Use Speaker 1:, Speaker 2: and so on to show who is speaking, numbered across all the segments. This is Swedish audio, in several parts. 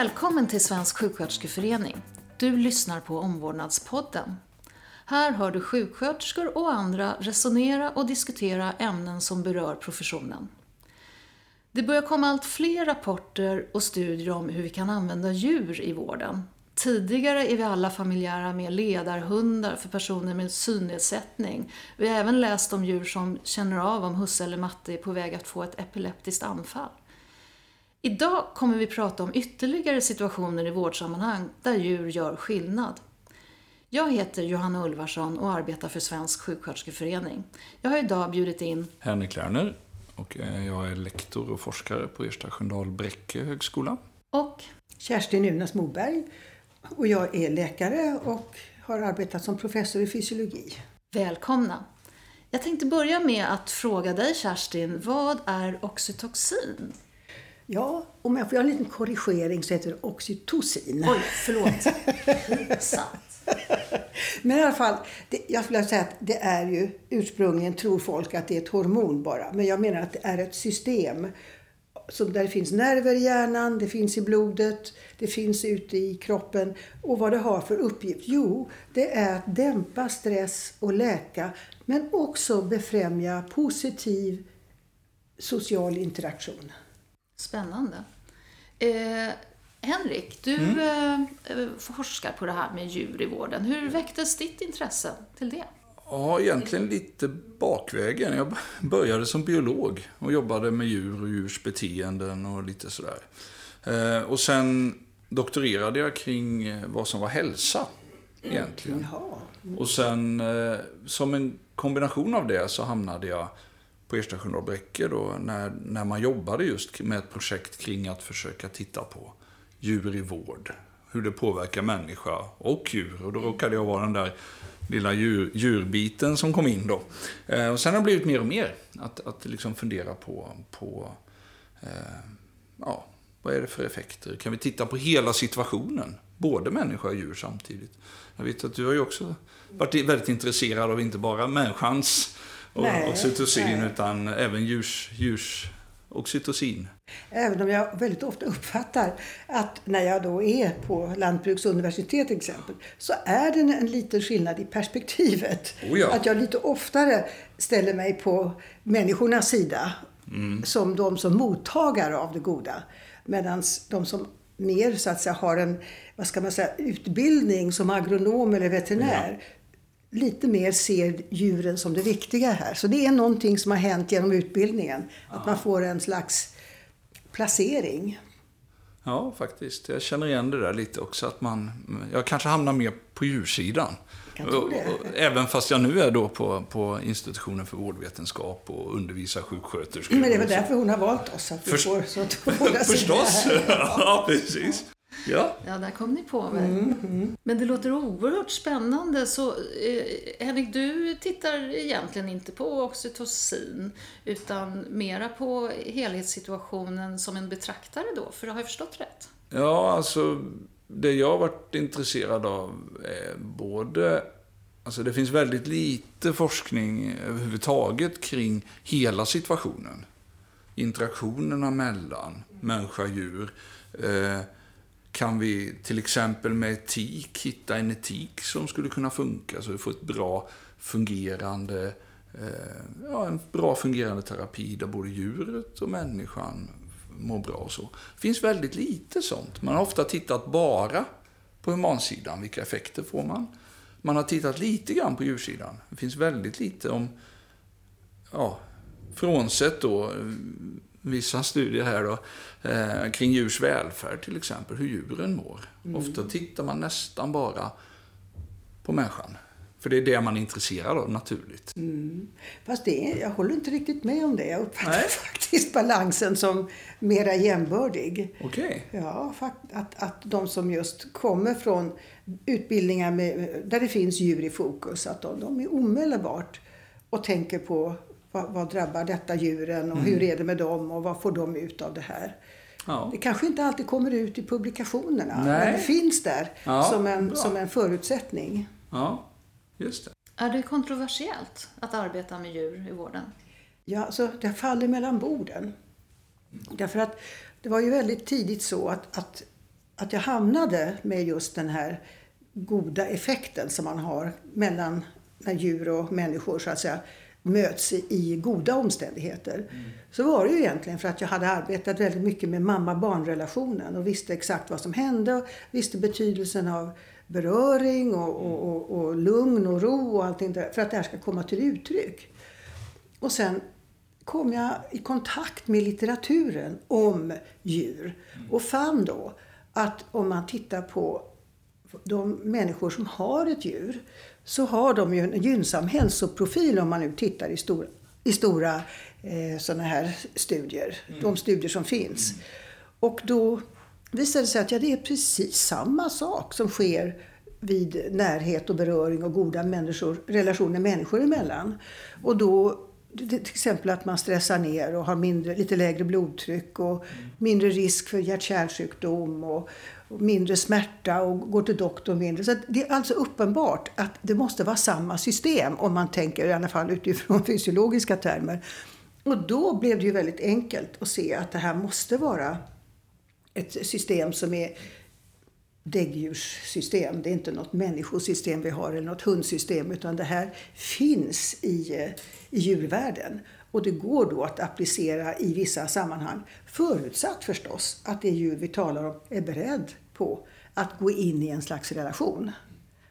Speaker 1: Välkommen till Svensk sjuksköterskeförening. Du lyssnar på Omvårdnadspodden. Här hör du sjuksköterskor och andra resonera och diskutera ämnen som berör professionen. Det börjar komma allt fler rapporter och studier om hur vi kan använda djur i vården. Tidigare är vi alla familjära med ledarhundar för personer med synnedsättning. Vi har även läst om djur som känner av om husse eller matte är på väg att få ett epileptiskt anfall. Idag kommer vi prata om ytterligare situationer i vårdsammanhang där djur gör skillnad. Jag heter Johanna Ulvarsson och arbetar för Svensk sjuksköterskeförening. Jag har idag bjudit in
Speaker 2: Henrik Lerner och eh, jag är lektor och forskare på Ersta Sköndal Bräcke högskola.
Speaker 1: Och
Speaker 3: Kerstin Unas Moberg och jag är läkare och har arbetat som professor i fysiologi.
Speaker 1: Välkomna! Jag tänkte börja med att fråga dig Kerstin, vad är oxytocin?
Speaker 3: Ja, om jag får göra en liten korrigering så heter det oxytocin.
Speaker 1: Oj, förlåt.
Speaker 3: Men i alla fall, det, jag skulle säga att det är ju ursprungligen tror folk att det är ett hormon bara. Men jag menar att det är ett system. Som där det finns nerver i hjärnan, det finns i blodet, det finns ute i kroppen. Och vad det har för uppgift? Jo, det är att dämpa stress och läka. Men också befrämja positiv social interaktion.
Speaker 1: Spännande. Eh, Henrik, du eh, forskar på det här med djur i vården. Hur väcktes ditt intresse till det?
Speaker 2: Ja, egentligen lite bakvägen. Jag började som biolog och jobbade med djur och djurs beteenden och lite sådär. Eh, och sen doktorerade jag kring eh, vad som var hälsa egentligen. Och sen eh, som en kombination av det så hamnade jag på Ersta Sköndal Bräcke då, när, när man jobbade just med ett projekt kring att försöka titta på djur i vård. Hur det påverkar människa och djur. Och då råkade jag vara den där lilla djur, djurbiten som kom in då. Eh, och sen har det blivit mer och mer att, att liksom fundera på, på eh, ja, vad är det för effekter? Kan vi titta på hela situationen? Både människa och djur samtidigt. Jag vet att du har ju också varit väldigt intresserad av inte bara människans och
Speaker 3: Nej,
Speaker 2: oxytocin
Speaker 3: nej.
Speaker 2: utan även djurs, djurs oxytocin.
Speaker 3: Även om jag väldigt ofta uppfattar att när jag då är på Lantbruksuniversitet till exempel så är det en liten skillnad i perspektivet.
Speaker 2: Oh ja.
Speaker 3: Att jag lite oftare ställer mig på människornas sida som de som mottagare av det goda. Medan de som mer så att säga har en vad ska man säga, utbildning som agronom eller veterinär lite mer ser djuren som det viktiga här. Så det är någonting som har hänt genom utbildningen. Att man får en slags placering.
Speaker 2: Ja, faktiskt. Jag känner igen det där lite också. Att man, jag kanske hamnar mer på djursidan. Även fast jag nu är då på, på institutionen för vårdvetenskap och undervisar sjuksköterskor.
Speaker 3: Men det är väl därför hon har valt oss. Att vi
Speaker 2: Först-
Speaker 3: får så att
Speaker 2: Förstås! ja, precis. Ja.
Speaker 1: Ja, där kom ni på mig.
Speaker 3: Mm,
Speaker 1: Men det låter oerhört spännande. Så eh, Henrik, du tittar egentligen inte på oxytocin utan mera på helhetssituationen som en betraktare då, för har jag förstått rätt?
Speaker 2: Ja, alltså det jag har varit intresserad av är både... Alltså det finns väldigt lite forskning överhuvudtaget kring hela situationen. Interaktionerna mellan människa och djur. Eh, kan vi till exempel med etik hitta en etik som skulle kunna funka så vi får ett bra fungerande eh, ja, en bra fungerande terapi där både djuret och människan mår bra och så. Det finns väldigt lite sånt. Man har ofta tittat bara på humansidan, vilka effekter får man? Man har tittat lite grann på djursidan. Det finns väldigt lite om, ja, frånsett då eh, vissa studier här då, eh, kring djurs välfärd till exempel, hur djuren mår. Ofta tittar man nästan bara på människan. För det är det man är intresserad av naturligt.
Speaker 3: Fast det jag håller inte riktigt med om det. Jag uppfattar
Speaker 2: Nej.
Speaker 3: faktiskt balansen som mera jämbördig.
Speaker 2: Okej.
Speaker 3: Ja, fakt- att, att de som just kommer från utbildningar med, där det finns djur i fokus, att de, de är omedelbart och tänker på vad, vad drabbar detta djuren och hur är det med dem och vad får de ut av det här.
Speaker 2: Ja.
Speaker 3: Det kanske inte alltid kommer ut i publikationerna,
Speaker 2: Nej.
Speaker 3: men det finns där
Speaker 2: Ja,
Speaker 3: som, en,
Speaker 2: bra.
Speaker 3: som en förutsättning.
Speaker 2: ja, just det.
Speaker 1: Är det kontroversiellt att arbeta med djur i vården?
Speaker 3: Ja, alltså, det faller mellan borden. Därför att det var ju väldigt tidigt så att, att att jag hamnade med just den här goda effekten som man har mellan när djur och människor så att säga möts i goda omständigheter. Mm. Så var det ju egentligen för att jag hade arbetat väldigt mycket med mamma-barn-relationen och visste exakt vad som hände och visste betydelsen av beröring och, och, och, och lugn och ro och allting där för att det här ska komma till uttryck. Och sen kom jag i kontakt med litteraturen om djur och fann då att om man tittar på de människor som har ett djur så har de ju en gynnsam hälsoprofil om man nu tittar i stora, i stora eh, sådana här studier. Mm. De studier som finns. Mm. Och då visade det sig att ja, det är precis samma sak som sker vid närhet och beröring och goda människor, relationer människor emellan. Och då till exempel att man stressar ner och har mindre, lite lägre blodtryck och mindre risk för hjärt-kärlsjukdom och, mindre smärta och går till doktorn mindre. Så det är alltså uppenbart att det måste vara samma system om man tänker i alla fall utifrån fysiologiska termer. Och då blev det ju väldigt enkelt att se att det här måste vara ett system som är däggdjurssystem. Det är inte något människosystem vi har eller något hundsystem utan det här finns i, eh, i djurvärlden. Och det går då att applicera i vissa sammanhang. Förutsatt förstås att det djur vi talar om är beredd på att gå in i en slags relation.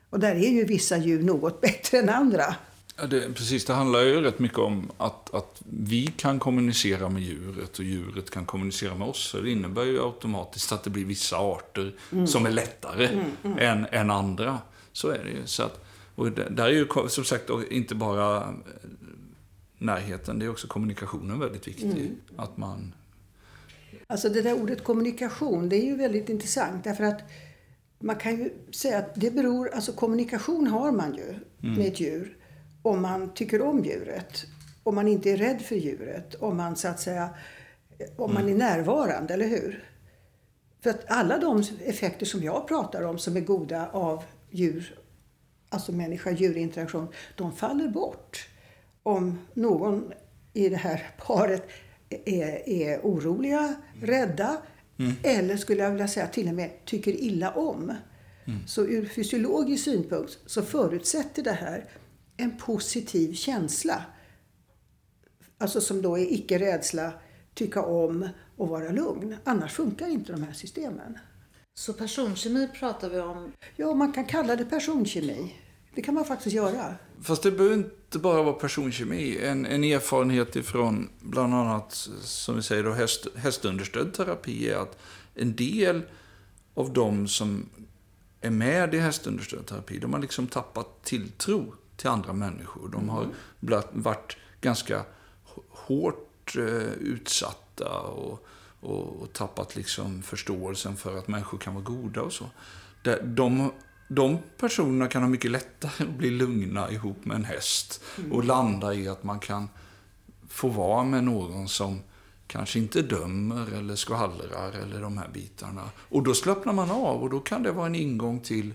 Speaker 3: Och där är ju vissa djur något bättre än andra.
Speaker 2: Ja, det, precis, det handlar ju rätt mycket om att, att vi kan kommunicera med djuret och djuret kan kommunicera med oss. Det innebär ju automatiskt att det blir vissa arter mm. som är lättare mm, mm. Än, än andra. Så är det ju. Så att, och där är ju som sagt inte bara närheten, det är också kommunikationen väldigt viktig. Mm. Att man...
Speaker 3: Alltså det där ordet kommunikation, det är ju väldigt intressant därför att man kan ju säga att det beror, alltså kommunikation har man ju mm. med ett djur om man tycker om djuret, om man inte är rädd för djuret, om man så att säga om man är mm. närvarande, eller hur? För att alla de effekter som jag pratar om som är goda av djur, alltså människa-djurinteraktion, de faller bort om någon i det här paret är, är oroliga, rädda mm. eller skulle jag vilja säga till och med tycker illa om. Mm. Så ur fysiologisk synpunkt så förutsätter det här en positiv känsla. Alltså som då är icke-rädsla, tycka om och vara lugn. Annars funkar inte de här systemen.
Speaker 1: Så personkemi pratar vi om?
Speaker 3: Ja, man kan kalla det personkemi. Det kan man faktiskt göra.
Speaker 2: Fast det behöver inte bara vara personkemi. En, en erfarenhet ifrån bland annat, som vi säger då, häst, hästunderstödd terapi är att en del av de som är med i hästunderstödd terapi, de har liksom tappat tilltro till andra människor. De har mm. varit ganska hårt eh, utsatta och, och, och, tappat liksom förståelsen för att människor kan vara goda och så. De, de personerna kan ha mycket lättare att bli lugna ihop med en häst mm. och landa i att man kan få vara med någon som kanske inte dömer eller skvallrar eller de här bitarna. Och då slappnar man av och då kan det vara en ingång till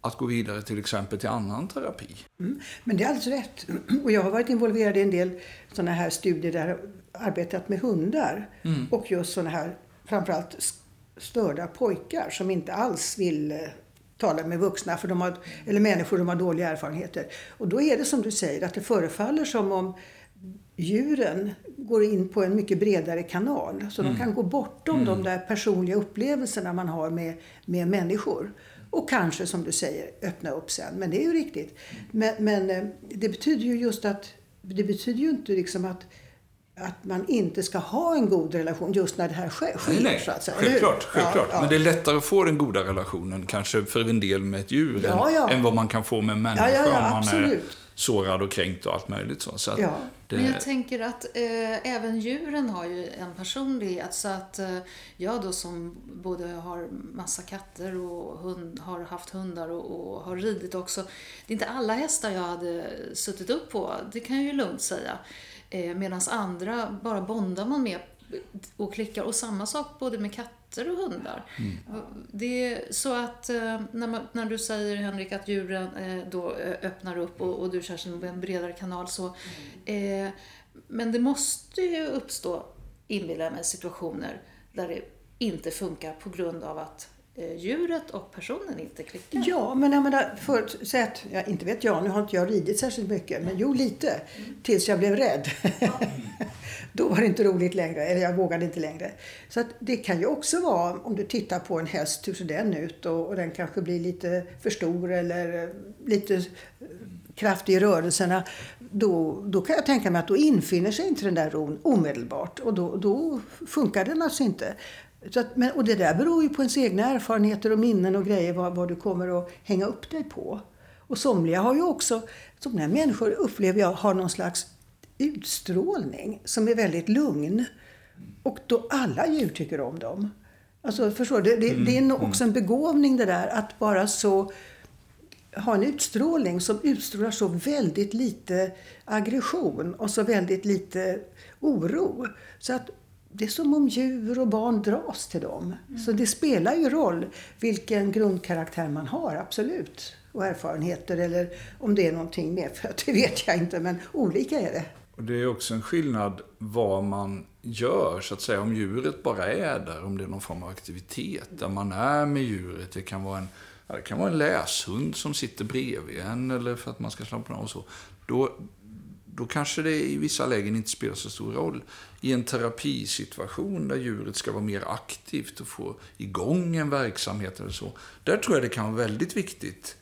Speaker 2: att gå vidare till exempel till annan terapi.
Speaker 3: Mm. Men det är alldeles rätt. Och jag har varit involverad i en del sådana här studier där jag arbetat med hundar. Mm. Och just sådana här, framförallt störda pojkar som inte alls vill eh, tala med vuxna för de har, eller människor som har dåliga erfarenheter. Och då är det som du säger att det förefaller som om djuren går in på en mycket bredare kanal. Så mm. de kan gå bortom mm. de där personliga upplevelserna man har med, med människor. Och kanske, som du säger, öppna upp sen. Men det är ju riktigt. Men, men eh, det betyder ju just att det betyder ju inte liksom att att man inte ska ha en god relation just när det här sker.
Speaker 2: Nej, nej. Så att säga. Självklart, självklart. Ja, ja. Men det är lättare att få den goda relationen kanske för en del med ett djur ja, än, än, vad man kan få med en människa om man absolut. är sårad och kränkt och allt möjligt. Så. så
Speaker 1: ja. det... Men jag tänker att eh, även djuren har ju en personlighet. Så att eh, jag då som både har massa katter och hund, har haft hundar och, och, har ridit också. Det är inte alla hästar jag hade suttit upp på, det kan jag ju lugnt säga. Eh, Medan andra bara bondar man med och klickar. Och samma sak både med katter och hundar. Mm. Det är så att eh, när, man, när du säger Henrik att djuren eh, då öppnar upp och, och du Kerstin en bredare kanal så. Mm. Eh, men det måste ju uppstå, inbillar mig, situationer där det inte funkar på grund av att djuret och personen inte klickar.
Speaker 3: Ja, men jag menar, förut, säg att, ja, inte vet jag, nu har inte jag ridit särskilt mycket, men jo lite. Tills jag blev rädd. Då var det inte roligt längre, eller jag vågade inte längre. Så att det kan ju också vara, om du tittar på en häst, hur ser den ut? Och, och den kanske blir lite för stor eller eh, lite eh, kraftig i rörelserna. Då, då kan jag tänka mig att då infinner sig inte den där ron omedelbart. Och då, då funkar den alltså inte. Så att, men, och det där beror ju på ens egna erfarenheter och minnen och grejer, vad, vad du kommer att hänga upp dig på. Och somliga har ju också, somliga människor upplever jag har någon slags utstrålning som är väldigt lugn. Och då alla djur tycker om dem. Alltså, förstår du? Det, det är nog också en begåvning det där att vara så ha en utstrålning som utstrålar så väldigt lite aggression och så väldigt lite oro. Så att det är som om djur och barn dras till dem. Mm. Så det spelar ju roll vilken grundkaraktär man har, absolut. Och erfarenheter eller om det är någonting mer, för det vet jag inte, men olika är det.
Speaker 2: Och det är också en skillnad vad man gör, så att säga. Om djuret bara är där, om det är någon form av aktivitet där man är med djuret. Det kan vara en, det kan vara en läshund som sitter bredvid en eller för att man ska slappna av och så. Då, då kanske det i vissa lägen inte spelar så stor roll. I en terapisituation där djuret ska vara mer aktivt och få igång en verksamhet eller så. Där tror jag det kan vara väldigt viktigt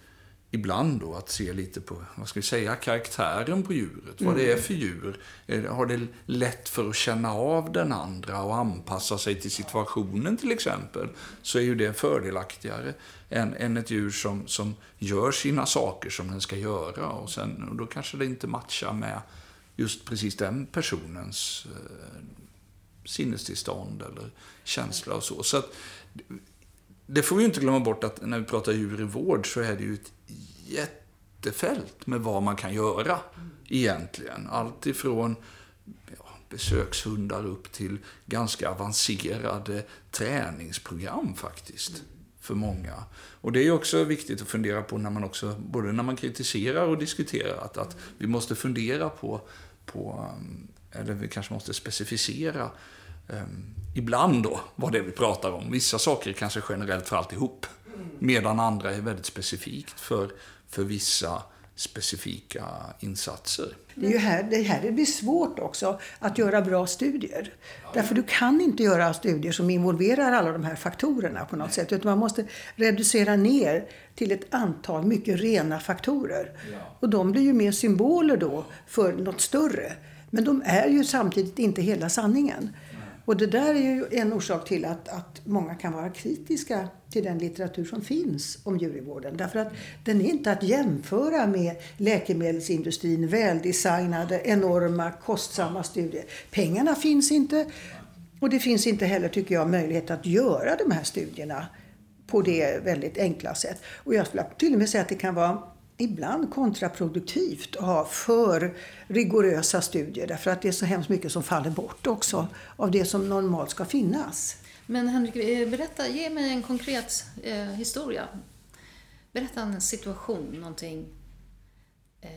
Speaker 2: ibland då att se lite på, vad ska vi säga, karaktären på djuret. Mm. Vad det är för djur. Har det lätt för att känna av den andra och anpassa sig till situationen till exempel. Så är ju det fördelaktigare än, än ett djur som, som gör sina saker som den ska göra. Och, sen, och då kanske det inte matchar med just precis den personens eh, sinnestillstånd eller känsla och så. så att, det får vi inte glömma bort att när vi pratar djur i vård så är det ju ett jättefält med vad man kan göra egentligen. Allt ifrån ja, besökshundar upp till ganska avancerade träningsprogram faktiskt. För många. Och det är också viktigt att fundera på när man också, både när man kritiserar och diskuterar, att, att vi måste fundera på, på, eh, eller vi kanske måste specificera um, ibland då, vad det är vi pratar om. Vissa saker är kanske generellt för alltihop. Medan andra är väldigt specifikt för, för vissa specifika insatser.
Speaker 3: Det är ju här det, här det blir svårt också att göra bra studier. Därför du kan inte göra studier som involverar alla de här faktorerna på något Nej. sätt. Utan man måste reducera ner till ett antal mycket rena faktorer. Ja. Och de blir ju mer symboler då för något större. Men de är ju samtidigt inte hela sanningen. Och det där är ju en orsak till att, att många kan vara kritiska till den litteratur som finns om djurvården. Därför att den är inte att jämföra med läkemedelsindustrin, väldesignade, enorma, kostsamma studier. Pengarna finns inte och det finns inte heller, tycker jag, möjlighet att göra de här studierna på det väldigt enkla sätt. Och jag skulle till och med säga att det kan vara ibland kontraproduktivt att ha för rigorösa studier därför att det är så hemskt mycket som faller bort också av det som normalt ska finnas.
Speaker 1: Men Henrik, eh, berätta, ge mig en konkret eh, historia. Berätta en situation, någonting eh,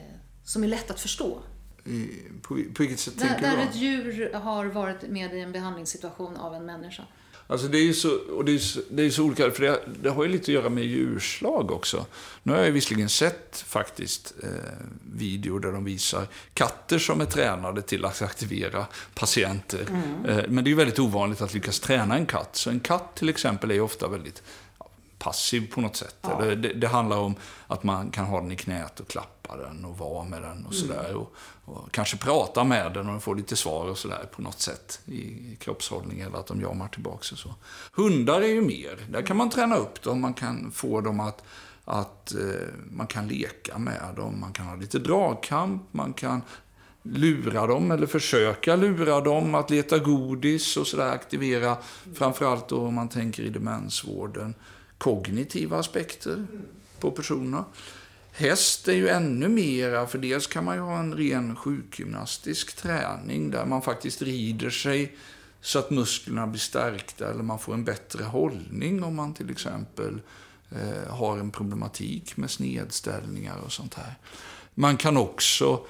Speaker 1: som är lätt att förstå.
Speaker 2: I, på, på vilket sätt
Speaker 1: där, tänker du? Där ett djur har varit med i en behandlingssituation av en människa.
Speaker 2: Alltså det är ju så, och det är, så, det är så olika, för det, det, har ju lite att göra med djurslag också. Nu har jag visserligen sett faktiskt eh, videor där de visar katter som är tränade till att aktivera patienter. Mm. Eh, men det är ju väldigt ovanligt att lyckas träna en katt. Så en katt till exempel är ju ofta väldigt passiv på något sätt. Ja. Det, det, handlar om att man kan ha den i knät och klappa den och vara med den och mm. sådär. Och, och, kanske prata med den och få lite svar och sådär på något sätt i kroppshållning eller att de jamar tillbaka och så. Hundar är ju mer. Där kan man träna upp dem, man kan få dem att att eh, man kan leka med dem, man kan ha lite dragkamp, man kan lura dem eller försöka lura dem att leta godis och sådär aktivera. Framförallt då om man tänker i demensvården kognitiva aspekter på personerna. Häst är ju ännu mera, för dels kan man ju ha en ren sjukgymnastisk träning där man faktiskt rider sig så att musklerna blir stärkta eller man får en bättre hållning om man till exempel eh, har en problematik med snedställningar och sånt här. Man kan också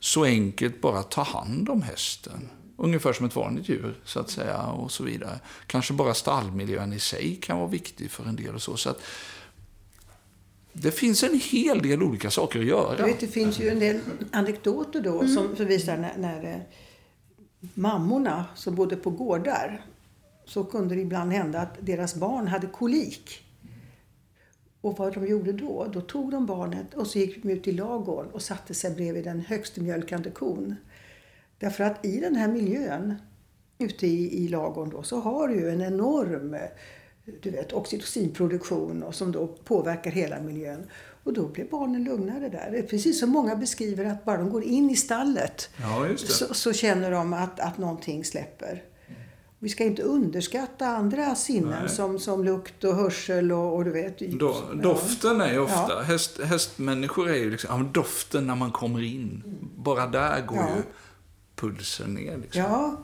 Speaker 2: så enkelt bara ta hand om hästen ungefär som ett vanligt djur, så att säga, och så vidare. Kanske bara stallmiljön i sig kan vara viktig för en del och så. så att, det finns en hel del olika saker att göra.
Speaker 3: Du vet, det finns ju en del anekdoter då mm. som, som visar när, när eh, mammorna som bodde på gårdar så kunde det ibland hända att deras barn hade kolik. Och vad de gjorde då? Då tog de barnet och så gick de ut i lagården och satte sig bredvid den högst mjölkande kon. Därför att i den här miljön ute i, i lagården då, så har du en enorm du vet, oxytocinproduktion och som då påverkar hela miljön. Och då blir barnen lugnare där. Det är precis som många beskriver att bara de går in i stallet
Speaker 2: ja,
Speaker 3: så, så, känner de att, att någonting släpper. Vi ska inte underskatta andra sinnen som, som lukt och hörsel och, och du vet.
Speaker 2: Do, doften är ju ofta, ja. häst, hästmänniskor är ju liksom, ja, doften när man kommer in. Bara där går ja. ju pulsen ner liksom.
Speaker 3: Ja.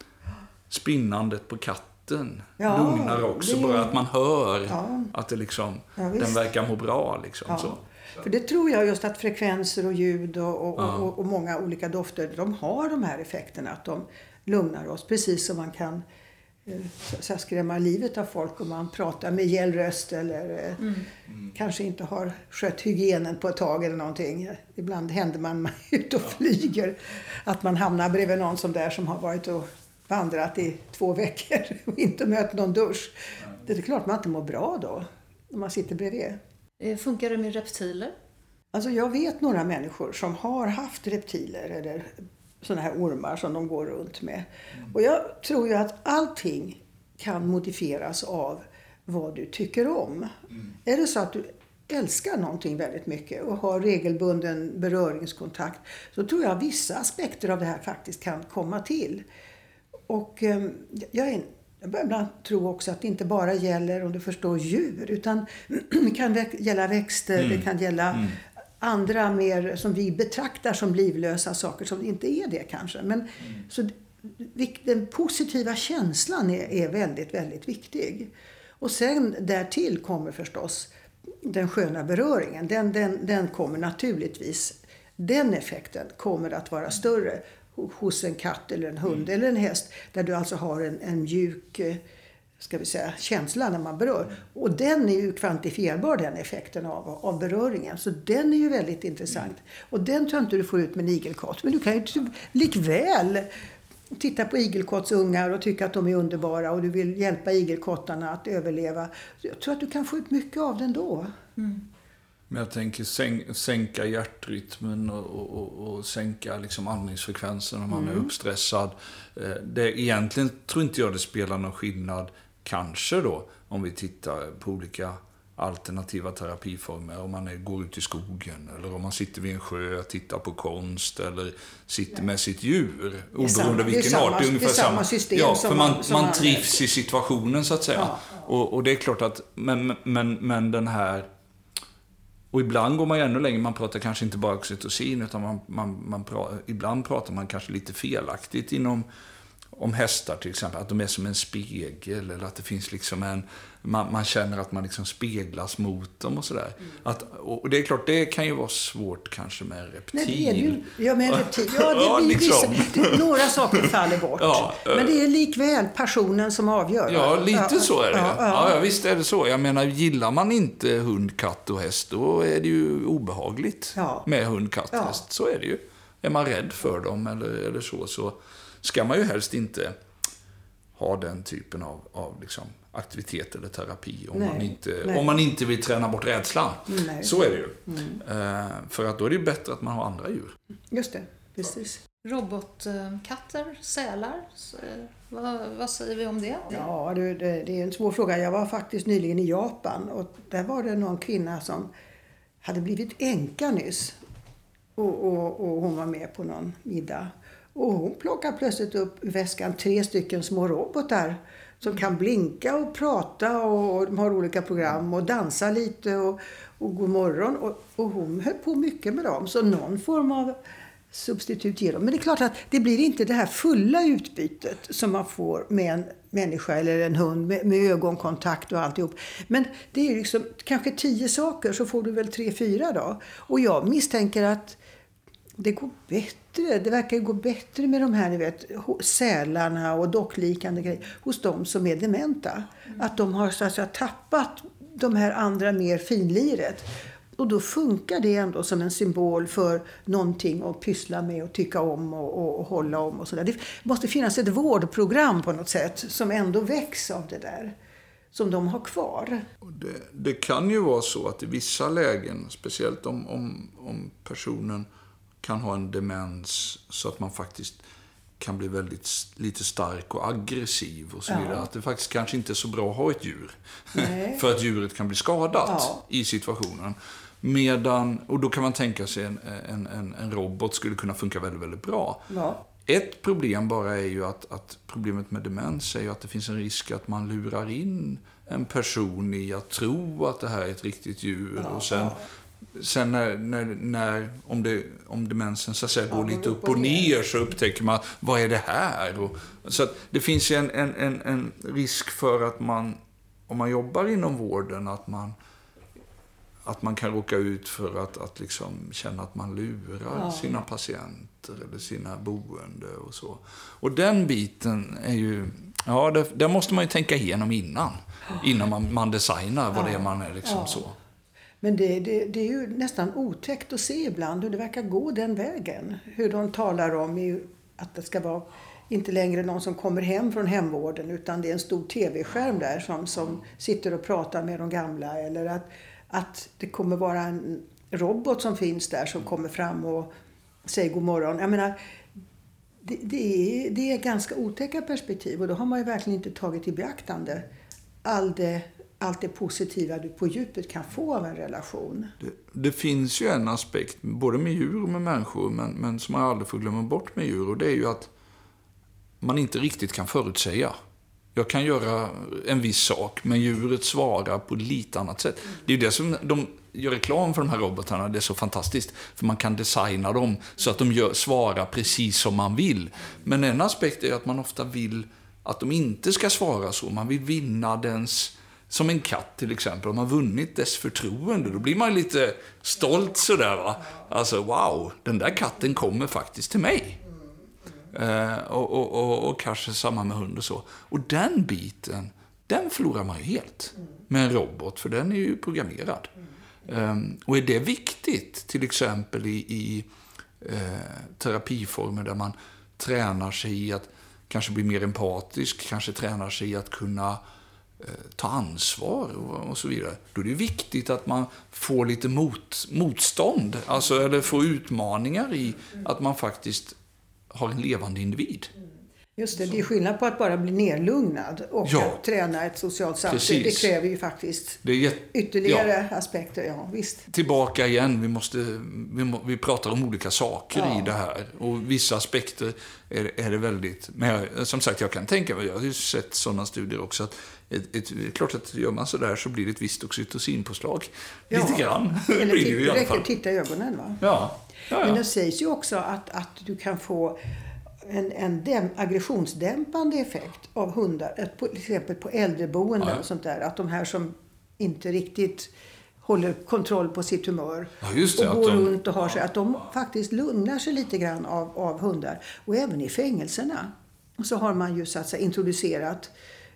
Speaker 2: Spinnandet på katten ja, lugnar också. Det... Bara att man hör
Speaker 3: ja.
Speaker 2: att det liksom, den verkar må bra liksom. Så.
Speaker 3: För det tror jag just att frekvenser och ljud och, och, och, och många olika dofter, de har de här effekterna. Att de lugnar oss. Precis som man kan Så skrämma livet av folk om man pratar med gäll röst eller eh, mm. kanske inte har skött hygienen på ett tag eller någonting. Ibland händer man ut och flyger att man hamnar bredvid någon som där som har varit och vandrat i två veckor och inte mött någon dusch. Det är klart man inte mår bra då, om man sitter bredvid.
Speaker 1: Eh, funkar det med reptiler?
Speaker 3: Alltså jag vet några människor som har haft reptiler eller sådana här ormar som de går runt med. Mm. Och jag tror ju att allting kan modifieras av vad du tycker om. Mm. Är det så att du älskar någonting väldigt mycket och har regelbunden beröringskontakt så tror jag vissa aspekter av det här faktiskt kan komma till. Och eh, jag, är, jag börjar ibland tro också att det inte bara gäller, om du förstår, djur utan det kan gälla växter, mm. det kan gälla mm andra mer som vi betraktar som livlösa saker som inte är det kanske. Men, mm. så den positiva känslan är, är väldigt, väldigt viktig. Och sen därtill kommer förstås den sköna beröringen. Den, den, den kommer naturligtvis, den effekten kommer att vara större hos en katt eller en hund mm. eller en häst. Där du alltså har en, en mjuk eh, ska vi säga, känsla när man berör. Och den är ju kvantifierbar den effekten av, av beröringen. Så den är ju väldigt intressant. Och den tror jag inte du får ut med en igelkott. Men du kan ju typ likväl titta på igelkottsungar och tycka att de är underbara och du vill hjälpa igelkottarna att överleva. Jag tror att du kan få ut mycket av den då. Mm.
Speaker 2: Men jag tänker sänka hjärtrytmen och, och, och sänka liksom andningsfrekvensen om man mm. är uppstressad. Eh, det, egentligen tror inte jag det spelar någon skillnad Kanske då, om vi tittar på olika alternativa terapiformer. Om man är, går ut i skogen eller om man sitter vid en sjö och tittar på konst eller sitter med sitt djur. Oberoende vilken art.
Speaker 3: Det är ungefär samma, system
Speaker 2: Ja, för man, som man trivs i situationen så att säga. Ja. Och, och, det är klart att, men, men, men den här och ibland går man ju ännu längre. Man pratar kanske inte bara oxytocin, utan man, man, man pratar, ibland pratar man kanske lite felaktigt inom om hästar till exempel, att de är som en spegel eller att det finns liksom en, man, man känner att man liksom speglas mot dem och sådär. Mm. och det är klart, det kan ju vara svårt kanske med reptil. Nej, det är ju,
Speaker 3: ja, med reptil. Ja, det ja, blir liksom. vissa, några saker faller bort. Ja, men det är likväl passionen som avgör.
Speaker 2: Ja, lite ja, så är det. Ja, ja. visst är det så. Jag menar, gillar man inte hund, katt och häst, då är det ju obehagligt med hund, katt, och häst. Så är det ju. Är man rädd för dem eller, eller så, så ska man ju helst inte ha den typen av, av liksom aktivitet eller terapi om, man inte, om man inte vill träna bort rädslan. Nej. Så är det ju. Mm. Uh, för att då är det bättre att man har andra djur.
Speaker 3: Just det, precis.
Speaker 1: Robotkatter, sälar, vad, vad, säger vi om det?
Speaker 3: Ja, det, det, det är en svår fråga. Jag var faktiskt nyligen i Japan och där var det någon kvinna som hade blivit änka nyss. Och, och, och hon var med på någon middag. Och hon plockar plötsligt upp ur väskan tre stycken små robotar som kan blinka och prata och de har olika program och dansa lite och, och god morgon. Och, och hon höll på mycket med dem. Så någon form av substitut ger dem. Men det är klart att det blir inte det här fulla utbytet som man får med en människa eller en hund med, med ögonkontakt och alltihop. Men det är liksom kanske tio saker så får du väl tre, fyra då. Och jag misstänker att det går bättre. Det verkar gå bättre med de här ni vet, sälarna och dockliknande grejer hos de som är dementa. Att de har så att säga, tappat de här andra mer finliret. Och då funkar det ändå som en symbol för någonting att pyssla med och tycka om och, och, och hålla om och sådär. Det måste finnas ett vårdprogram på något sätt som ändå väcks av det där. Som de har kvar.
Speaker 2: Det, det, kan ju vara så att i vissa lägen, speciellt om, om, om personen kan ha en demens så att man faktiskt kan bli väldigt lite stark och aggressiv och så vidare. Ja. Att det faktiskt kanske inte är så bra att ha ett djur. För att djuret kan bli skadat ja. i situationen. Medan, och då kan man tänka sig en, en, en, en robot skulle kunna funka väldigt, väldigt bra. Ja. Ett problem bara är ju att, att problemet med demens är ju att det finns en risk att man lurar in en person i att tro att det här är ett riktigt djur. Och sen, sen när, när, när, om, det, om demensen så att säga, går lite upp och ner så upptäcker man, vad är det här? Och, så det finns ju en, en, en, en risk för att man, om man jobbar inom vården, att man att man kan råka ut för att, att liksom känna att man lurar ja. sina patienter eller sina boende och så. Och den biten är ju, ja, det, där måste man ju tänka igenom innan. Innan man, man designar vad ja. det är man är liksom ja. så.
Speaker 3: Men det, det, det, är ju nästan otäckt att se ibland hur det verkar gå den vägen. Hur de talar om att det ska vara inte längre någon som kommer hem från hemvården utan det är en stor tv-skärm där som, som sitter och pratar med de gamla. Eller att att det kommer vara en robot som finns där som kommer fram och säger god morgon. Jag menar, det, det, är, det är ganska otäcka perspektiv och då har man ju verkligen inte tagit i beaktande all det, allt det positiva du på djupet kan få av en relation.
Speaker 2: Det, det, finns ju en aspekt, både med djur och med människor, men, men som man aldrig får glömma bort med djur och det är ju att man inte riktigt kan förutsäga. Jag kan göra en viss sak, men djuret svarar på ett lite annat sätt. Det är ju det som de gör reklam för de här robotarna. Det är så fantastiskt. För man kan designa dem så att de gör, svarar precis som man vill. Men en aspekt är att man ofta vill att de inte ska svara så. Man vill vinna dens... Som en katt till exempel. Om man vunnit dess förtroende, då blir man lite stolt sådär va. Alltså wow, den där katten kommer faktiskt till mig. Eh, och, och, och, och, kanske samma med hund och så. Och den biten, den förlorar man ju helt med en robot, för den är ju programmerad. Eh, och är det viktigt, till exempel i, i eh, terapiformer där man tränar sig i att kanske bli mer empatisk, kanske tränar sig i att kunna eh, Eh, ta ansvar och, och, så vidare. Då är det viktigt att man får lite mot, motstånd, alltså, eller får utmaningar i att man faktiskt har en levande individ.
Speaker 3: Just det, det är skillnad på att bara bli nerlugnad och ja. att träna ett socialt samspel. Det kräver ju faktiskt ytterligare ja. aspekter. Ja, visst.
Speaker 2: Tillbaka igen, vi, måste, vi, må, vi pratar om olika saker ja. i det här. Och vissa aspekter är, är det väldigt... Men jag, som sagt, jag kan tänka mig, jag har ju sett sådana studier också, att ett, ett, klart att gör man sådär så blir det ett visst oxytocinpåslag. Ja. Lite grann.
Speaker 3: Eller det räcker att titta i ögonen. Va?
Speaker 2: Ja, ja.
Speaker 3: Men det sägs ju också att, att du kan få en, en däm, aggressionsdämpande effekt av hundar. På, till exempel på äldreboenden ja. och sånt där. Att de här som inte riktigt håller kontroll på sitt humör
Speaker 2: ja, det,
Speaker 3: och går de... runt och har sig. Att de faktiskt lugnar sig lite grann av, av hundar. Och även i fängelserna så har man ju så att säga introducerat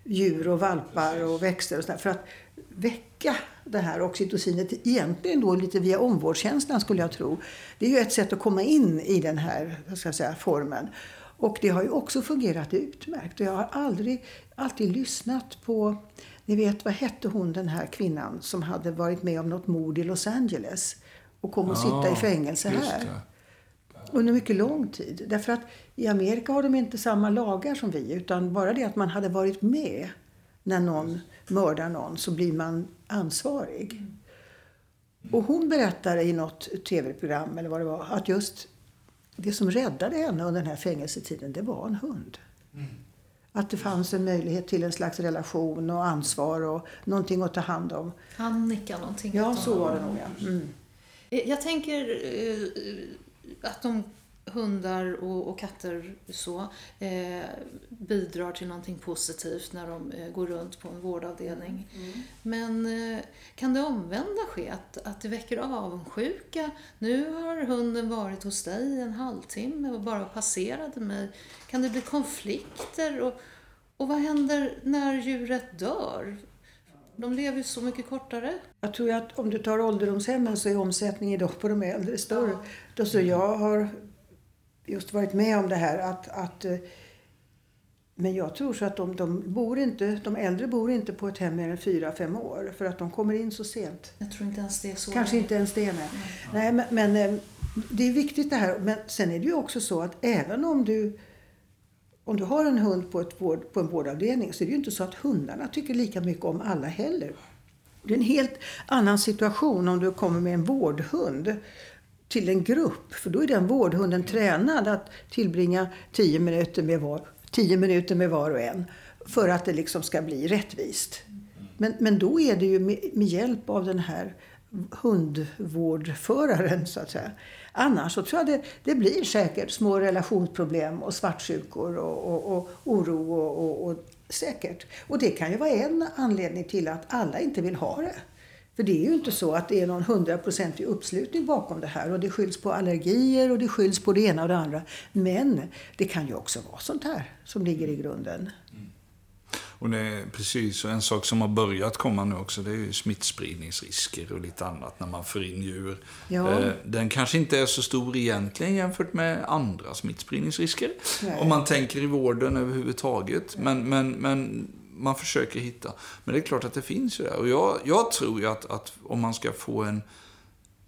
Speaker 3: djur och valpar och växter och sådär för att väcka det här oxytocinet egentligen då lite via omvårdkänslan skulle jag tro. Det är ju ett sätt att komma in i den här ska säga, formen. Och det har ju också fungerat utmärkt. Jag har aldrig, alltid lyssnat på, ni vet vad hette hon den här kvinnan som hade varit med om något mord i Los Angeles och kom att sitta i fängelse här. Under mycket lång tid. Därför att i Amerika har de inte samma lagar som vi utan bara det att man hade varit med när någon mördar någon så blir man ansvarig. Och hon berättade i något tv-program eller vad det var att just det som räddade henne under den här fängelsetiden det var en hund. Mm. Att det fanns en möjlighet till en slags relation och ansvar och någonting att ta hand om.
Speaker 1: Annika någonting.
Speaker 3: Ja, så var det nog ja. Mm.
Speaker 1: Jag tänker eh, att de hundar och, och katter så, eh, bidrar till någonting positivt när de eh, går runt på en vårdavdelning. Mm. Men eh, kan det omvända ske? Att, att det väcker avundsjuka? Nu har hunden varit hos dig en halvtimme och bara passerade mig. Kan det bli konflikter? Och, och vad händer när djuret dör? De lever ju så mycket kortare.
Speaker 3: Jag tror att om du tar ålderdomshemmen så är omsättningen idag på de äldre större. Ja. Då så jag har just varit med om det här att, att eh, men jag tror så att de, de, bor inte, de äldre bor inte på ett hem mer än fyra fem år för att de kommer in så sent.
Speaker 1: Jag tror inte ens det är så.
Speaker 3: Kanske inte ens det. Nej, nej men, men, eh, det är viktigt det här. Men sen är det ju också så att även om du om du har en hund på, ett vård, på en vårdavdelning så är det ju inte så att hundarna tycker lika mycket om alla heller. Det är en helt annan situation om du kommer med en vårdhund till en grupp. För då är den vårdhunden tränad att tillbringa 10 minuter med var, 10 minuter med var och en. För att det liksom ska bli rättvist. Men, men då är det ju med, med hjälp av den här hundvårdföraren så att säga. Annars så tror jag det, det blir säkert små relationsproblem och svartsjukor och, och, och oro och, och, och säkert. Och det kan ju vara en anledning till att alla inte vill ha det. För det är ju inte så att det är någon hundraprocentig uppslutning bakom det här. Och det skylls på allergier och det skylls på det ena och det andra. Men det kan ju också vara sånt här som ligger i grunden. Mm.
Speaker 2: Och det är precis, och en sak som har börjat komma nu också, det är ju smittspridningsrisker och lite annat när man får in djur. Ja. Eh, den kanske inte är så stor egentligen jämfört med andra smittspridningsrisker. Nej. Om man tänker i vården överhuvudtaget. Men, men, men man försöker hitta. Men det är klart att det finns ju där. Och jag, jag tror ju att, att om man ska få en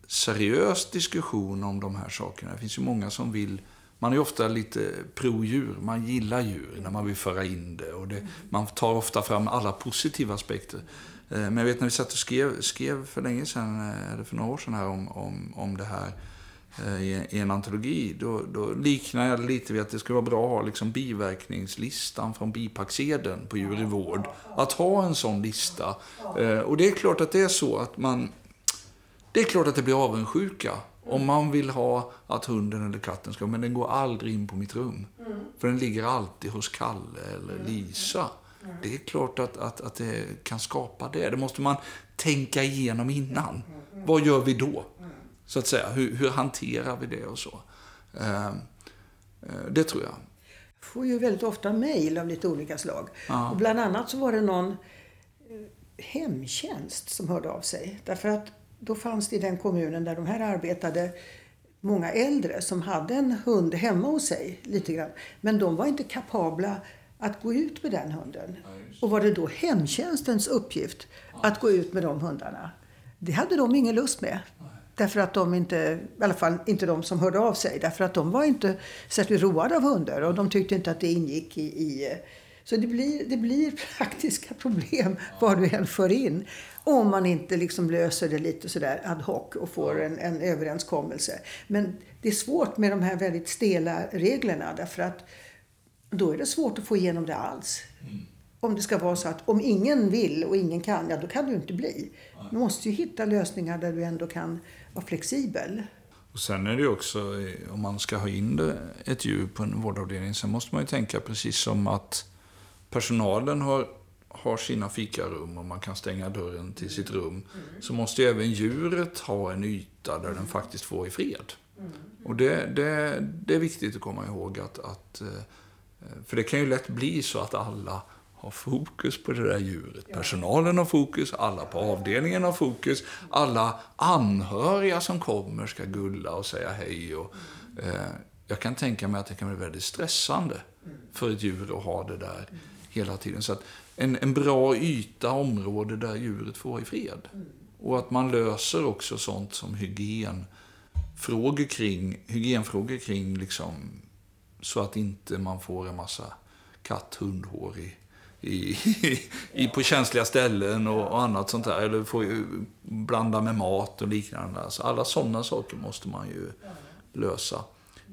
Speaker 2: seriös diskussion om de här sakerna. Det finns ju många som vill man är ofta lite pro-djur. Man gillar djur när man vill föra in det. Och det, man tar ofta fram alla positiva aspekter. Eh, men jag vet när vi satt och skrev, skrev för länge sedan, eh, eller för några år sedan här, om, om, om det här eh, i en antologi. Då, då liknar jag det lite vid att det skulle vara bra att ha liksom biverkningslistan från bipacksedeln på djur i vård. Att ha en sån lista. Och det är klart att det är så att man... Det är klart att det blir avundsjuka om man vill ha att hunden eller katten ska, men den går aldrig in på mitt rum. Mm. För den ligger alltid hos Kalle eller mm. Lisa. Mm. Det är klart att, att, att det kan skapa det. Det måste man tänka igenom innan. Vad gör vi då? Så att säga, hur, hur hanterar vi det och så? Uh, det tror jag.
Speaker 3: Jag får ju väldigt ofta mejl av lite olika slag. Ja. Och bland annat så var det någon eh, hemtjänst som hörde av sig. Därför att då fanns det i den kommunen där de här arbetade många äldre som hade en hund hemma hos sig. lite grann. Men de var inte kapabla att gå ut med den hunden. Och var det då hemtjänstens uppgift att gå ut med de hundarna? Det hade de ingen lust med. Därför att de inte, i alla fall inte de som hörde av sig, därför att de var inte särskilt roade av hundar och de tyckte inte att det ingick i, i så det blir, det blir praktiska problem vad du än för in. Om man inte liksom löser det lite sådär ad hoc och får en, en överenskommelse. Men det är svårt med de här väldigt stela reglerna därför att då är det svårt att få igenom det alls. Mm. Om det ska vara så att om ingen vill och ingen kan, ja då kan du inte bli. Du måste ju hitta lösningar där du ändå kan vara flexibel.
Speaker 2: Och sen är det ju också, om man ska ha in ett djur på en vårdavdelning, så måste man ju tänka precis som att personalen har, har sina fikarum och man kan stänga dörren till sitt rum. Mm. Så måste ju även djuret ha en yta där den faktiskt får i fred. Mm. Och det, det, det är viktigt att komma ihåg att, att eh, för det kan ju lätt bli så att alla har fokus på det där djuret. Personalen har fokus, alla på avdelningen har fokus, alla anhöriga som kommer ska gulla och säga hej. Och, eh, jag kan tänka mig att det kan bli väldigt stressande för ett djur att ha det där hela tiden. Så att en, en bra yta, område där djuret får vara i fred. Och att man löser också sånt som hygienfrågor kring, hygienfrågor kring liksom, så att inte man får en massa katt, hundhår i, i, i, på känsliga ställen och, och, annat sånt där. Eller får ju blanda med mat och liknande. Alltså alla sådana saker måste man ju lösa.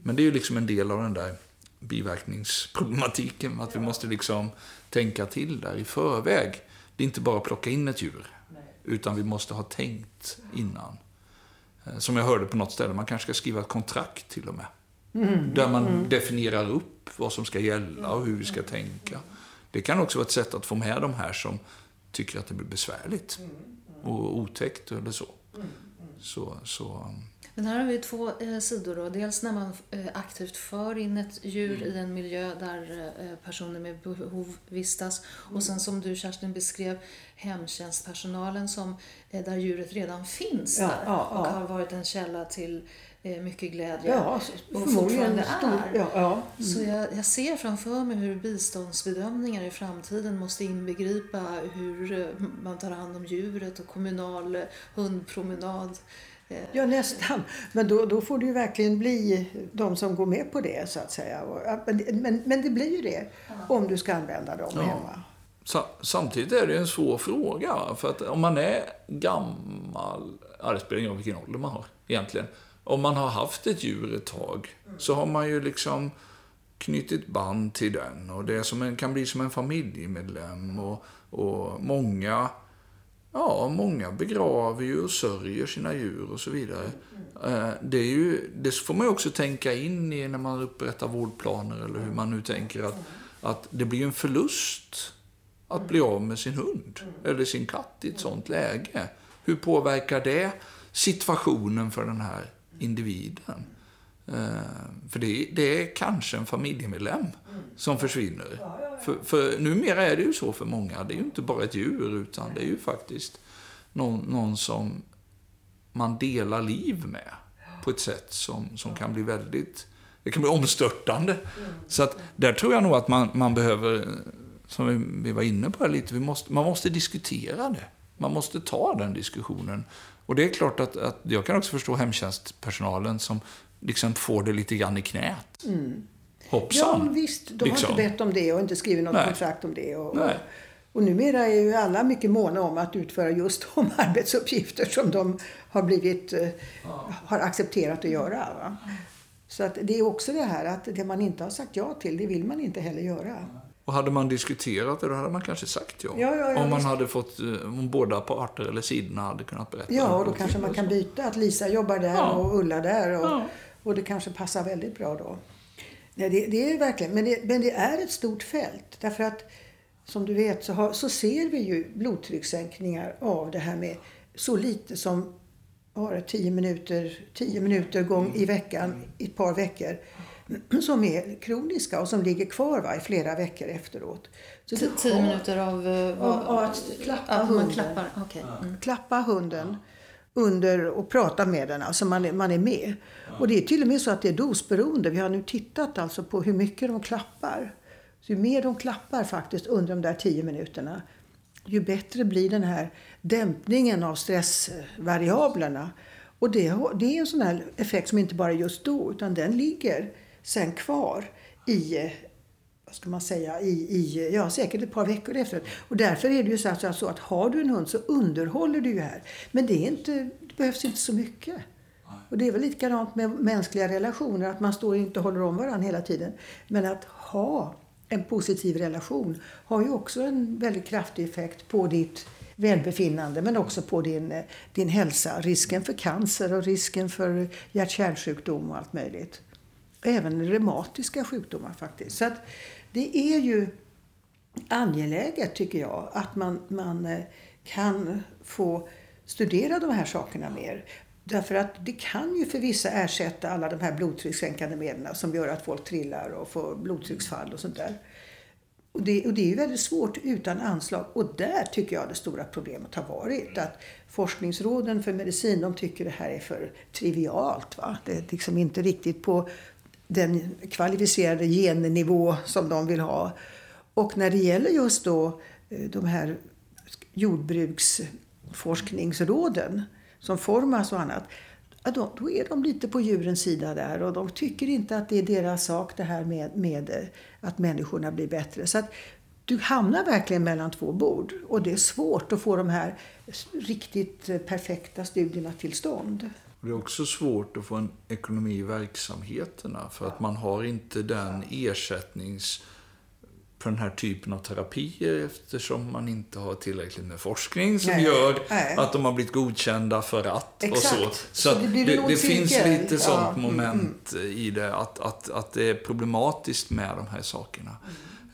Speaker 2: Men det är ju liksom en del av den där biverkningsproblematiken. Att vi måste liksom tänka till där i förväg. Det är inte bara att plocka in ett djur. Utan vi måste ha tänkt innan. Eh, som jag hörde på något ställe, man kanske ska skriva ett kontrakt till och med. Där man definierar upp vad som ska gälla och hur vi ska tänka. Det kan också vara ett sätt att få med de här som tycker att det blir besvärligt och otäckt eller så. Så, så
Speaker 1: Men här har vi två eh, sidor. Då. Dels när man eh, aktivt för in ett djur i en miljö där eh, personer med behov vistas. Och sen som du Kerstin beskrev, hemtjänstpersonalen som, där djuret redan finns
Speaker 3: Ja,
Speaker 1: där
Speaker 3: ja,
Speaker 1: och
Speaker 3: ja.
Speaker 1: har varit en källa till mycket glädje.
Speaker 3: Ja,
Speaker 1: och
Speaker 3: förmodligen
Speaker 1: fortfarande är.
Speaker 3: ja, ja.
Speaker 1: Så jag, jag ser framför mig hur biståndsbedömningar i framtiden måste inbegripa hur eh, man tar hand om djuret och kommunal eh, hundpromenad. Eh,
Speaker 3: Ja, nästan. Men då, då får det ju verkligen bli de som går med på det, så att säga. Men, men, men det blir ju det om du ska använda dem
Speaker 2: Ja.
Speaker 3: hemma.
Speaker 2: Sa- Samtidigt är det en svår fråga. För att om man är gammal, ja, det spelar ingen roll vilken ålder man har egentligen. Om man har haft ett djur ett tag så har man ju liksom knutit band till den. Och det som en, kan bli som en familjemedlem. Och, och många, ja, många begraver ju och sörjer sina djur och så vidare. Eh, det, är ju, det får man ju också tänka in i när man upprättar vårdplaner eller hur man nu tänker att, att det blir en förlust att bli av med sin hund eller sin katt i ett sånt läge. Hur påverkar det situationen för den här individen? Eh, För det, det är kanske en familjemedlem som försvinner. För, för numera är det ju så för många. Det är ju inte bara ett djur, utan det är ju faktiskt någon, någon som man delar liv med på ett sätt som, som kan bli väldigt det kan bli omstörtande. Så att där tror jag nog att man, man behöver, som vi, vi var inne på här lite, vi måste, man måste diskutera det. Man måste ta den diskussionen. Och det är klart att, att jag kan också förstå hemtjänstpersonalen som liksom får det lite grann i knät. Hoppsan!
Speaker 3: Ja, visst. De har
Speaker 2: Liksom.
Speaker 3: inte bett om det och inte skrivit något
Speaker 2: Nej.
Speaker 3: kontrakt om det. Och,
Speaker 2: Nej.
Speaker 3: och numera är ju alla mycket måna om att utföra just de arbetsuppgifter som de har blivit, eh, har accepterat att göra. Va? Så att det är också det här att det man inte har sagt ja till, det vill man inte heller göra.
Speaker 2: Och hade man diskuterat det, då hade man kanske sagt ja.
Speaker 3: Ja, ja, ja,
Speaker 2: om man
Speaker 3: visst.
Speaker 2: hade fått, eh, om båda parter eller sidorna hade kunnat berätta.
Speaker 3: Ja, och då kanske man kan byta. Att Lisa jobbar där
Speaker 2: Ja.
Speaker 3: och Ulla där. Och,
Speaker 2: Ja.
Speaker 3: och det kanske passar väldigt bra då. Nej, det, det är verkligen, men det, men det är ett stort fält. Därför att som du vet så, har, så ser vi ju blodtryckssänkningar av det här med så lite som det 10 minuter, 10 minuter gång i veckan i ett par veckor. Som är kroniska och som ligger kvar va, i flera veckor efteråt. Så det
Speaker 1: Tio
Speaker 3: har-
Speaker 1: minuter av... eh,
Speaker 3: Av- av att klappa
Speaker 1: att man
Speaker 3: hunden.
Speaker 1: klappar. okej. Mm.
Speaker 3: klappa hunden under och prata med den, alltså man är, man är med. Och det är till och med så att det är dosberoende. Vi har nu tittat alltså på hur mycket de klappar. Så ju mer de klappar faktiskt under de där tio minuterna, ju bättre blir den här dämpningen av stressvariablerna. Och det, det är en sån här effekt som inte bara är just då, utan den ligger sen kvar i vad ska man säga, i, i ja, säkert ett par veckor efteråt. Och därför är det ju så att, så att har du en hund så underhåller du ju här. Men det, är inte, det behövs inte så mycket. Och det är väl likadant med mänskliga relationer, att man står inte och håller om varandra hela tiden. Men att ha en positiv relation har ju också en väldigt kraftig effekt på ditt välbefinnande men också på din, eh, din hälsa. Risken för cancer och risken för hjärt-kärlsjukdom och allt möjligt. Även reumatiska sjukdomar faktiskt. Så att det är ju angeläget tycker jag att man, man eh, kan få studera de här sakerna mer. Därför att det kan ju för vissa ersätta alla de här blodtryckssänkande medlen som gör att folk trillar och får blodtrycksfall och sånt där. Och det, och det är ju väldigt svårt utan anslag. Och där tycker jag det stora problemet har varit. Att forskningsråden för medicin de tycker det här är för trivialt. Va? Det är liksom inte riktigt på den kvalificerade gennivå som de vill ha. Och när det gäller just då eh, de här jordbruksforskningsråden som Formas och annat. Då, är de lite på djurens sida där och de tycker inte att det är deras sak det här med, med eh, att människorna blir bättre. Så att du hamnar verkligen mellan två bord och det är svårt att få de här riktigt eh, perfekta studierna till stånd.
Speaker 2: Det är också svårt att få en ekonomi i verksamheterna för att man har inte den ersättningsplan för den här typen av terapier eftersom man inte har tillräckligt med forskning som
Speaker 3: Nej,
Speaker 2: gör
Speaker 3: nej.
Speaker 2: att de har blivit godkända för att
Speaker 3: Exakt.
Speaker 2: och så. Så,
Speaker 3: Så det
Speaker 2: det, det, finns lite
Speaker 3: Ja,
Speaker 2: sånt
Speaker 3: mm,
Speaker 2: moment i det, att, att, att det är problematiskt med de här sakerna.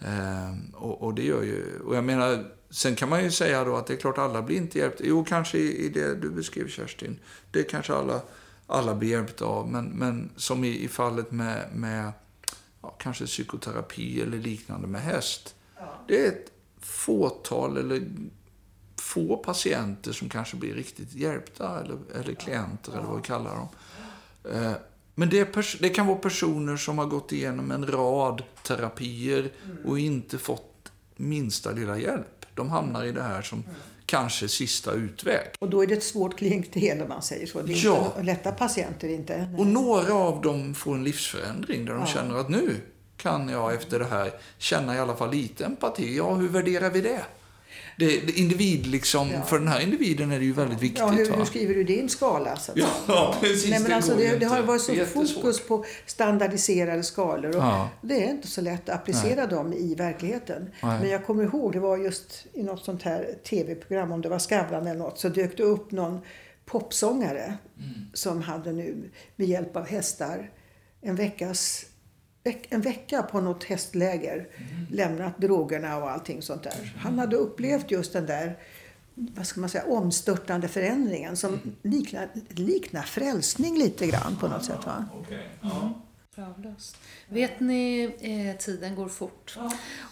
Speaker 2: Ehm, och, och det gör ju, och jag menar, sen kan man ju säga då att det är klart alla blir inte hjälpta. Jo, kanske i, i det du beskrev Kerstin, det kanske alla, alla blir hjälpta av. Men, men som i, i fallet med, med ja, kanske psykoterapi eller liknande med häst. Det är ett fåtal eller få patienter som kanske blir riktigt hjälpta eller, eller klienter eller vad vi kallar dem. Eh, Men det, det kan vara personer som har gått igenom en rad terapier och inte fått minsta lilla hjälp. De hamnar i det här som kanske sista utväg.
Speaker 3: Och då är det ett svårt klientel om man säger så. Det är
Speaker 2: Ja.
Speaker 3: inte lätta patienter inte.
Speaker 2: Och några av dem får en livsförändring där de känner att nu kan jag efter det här känna i alla fall lite empati. Ja, hur värderar vi det? Det, det individ liksom, För den här individen är det ju väldigt viktigt.
Speaker 3: Ja, hur, hur skriver du din skala? Så att
Speaker 2: Ja, ja, precis.
Speaker 3: Nej, men
Speaker 2: Det
Speaker 3: alltså, det, det har varit så fokus på standardiserade skalor. Och
Speaker 2: Ja.
Speaker 3: Det är inte så lätt att applicera dem i verkligheten.
Speaker 2: Nej.
Speaker 3: Men jag kommer ihåg, det var just i något sånt här tv-program, om det var Skavlan eller något, så dök det upp någon popsångare
Speaker 2: Mm.
Speaker 3: som hade nu med hjälp av hästar en veckas veck- en vecka på något hästläger
Speaker 2: Mm.
Speaker 3: lämnat drogerna och allting sånt där. Han hade upplevt just den där vad ska man säga, omstörtande förändringen som
Speaker 2: Mm.
Speaker 3: liknar, liknar frälsning lite grann på något sätt. Va?
Speaker 2: Okej, ja.
Speaker 1: Kravlöst. Vet ni, eh, tiden går fort.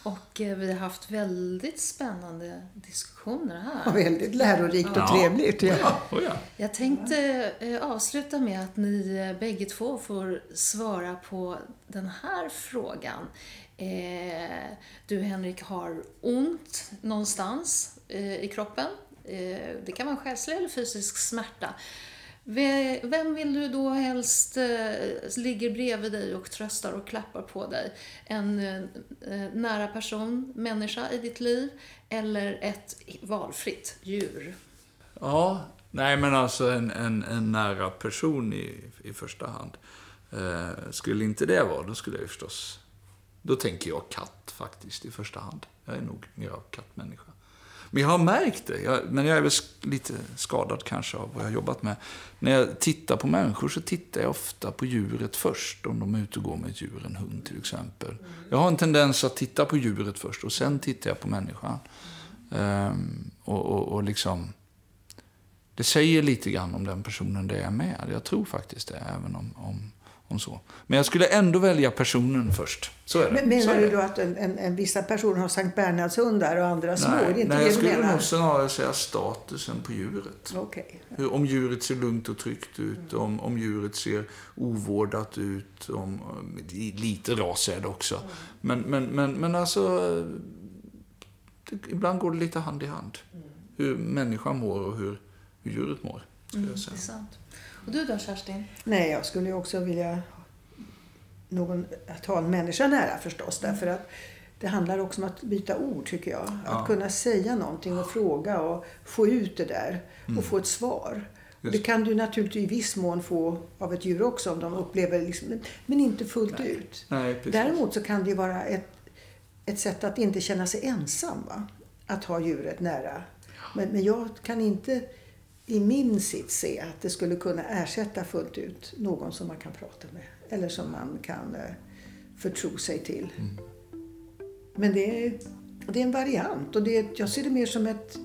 Speaker 1: Och eh, vi har haft väldigt spännande diskussioner här.
Speaker 3: Och väldigt lärorikt och
Speaker 2: Ja.
Speaker 3: trevligt. Ja.
Speaker 2: Oh, ja.
Speaker 1: Jag tänkte eh, avsluta med att ni eh, bägge två får svara på den här frågan. Eh, du Henrik har ont någonstans eh, i kroppen. Eh, det kan vara själslig eller fysisk smärta. Vem vill du då helst eh, ligger bredvid dig och tröstar och klappar på dig? En eh, nära person, människa i ditt liv eller ett valfritt djur?
Speaker 2: Ja, nej men alltså en, en, en nära person i, i första hand. Eh, skulle inte det vara, då skulle jag förstås... Då tänker jag katt faktiskt i första hand. Jag är nog mer av kattmänniska. Men jag har märkt det, jag, men jag är väl lite skadad kanske av vad jag har jobbat med. När jag tittar på människor så tittar jag ofta på djuret först, om de är ute och går med ett djur, en hund till exempel. Jag har en tendens att titta på djuret först och sen tittar jag på människan. Ehm, och, och, och liksom... Det säger lite grann om den personen det är med. Jag tror faktiskt det, även om, om, om så. Men jag skulle ändå välja personen först. Så är det.
Speaker 3: Men menar
Speaker 2: är
Speaker 3: du då att en, en, en, vissa personer har Sankt Bernhardshundar och andra små?
Speaker 2: Nej,
Speaker 3: inte
Speaker 2: nej jag skulle
Speaker 3: menar?
Speaker 2: nog snarare säga statusen på djuret.
Speaker 3: Okej.
Speaker 2: Hur, om djuret ser lugnt och tryggt ut, om, om djuret ser ovårdat ut. Om, lite ras är det också. Men, men, men, men alltså, det, ibland går det lite hand i hand. Hur människan mår och hur, hur djuret mår. Skulle jag säga.
Speaker 1: Intressant. Och du då Kerstin?
Speaker 3: Nej, jag skulle ju också vilja någon, att ha en människa nära förstås. Därför att det handlar också om att byta ord tycker jag.
Speaker 2: Ja.
Speaker 3: Att kunna säga någonting och fråga och få ut det där och få ett svar. Och
Speaker 2: Mm. Just
Speaker 3: det kan du naturligtvis i viss mån få av ett djur också om de upplever liksom, men, inte fullt ut.
Speaker 2: Nej.
Speaker 3: Däremot så kan det vara ett, ett sätt att inte känna sig ensam. Va? Att ha djuret nära. Men, men jag kan inte i min sits se att det skulle kunna ersätta fullt ut någon som man kan prata med. Eller som man kan eh, förtro sig till. Men det är, det är en variant och det är, jag ser det mer som ett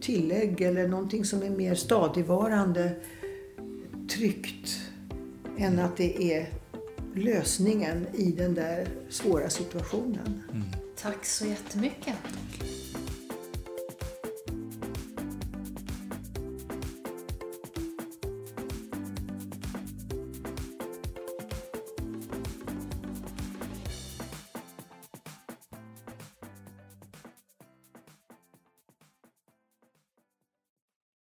Speaker 3: tillägg eller någonting som är mer stadigvarande tryggt än att det är lösningen i den där svåra situationen.
Speaker 1: Tack så jättemycket.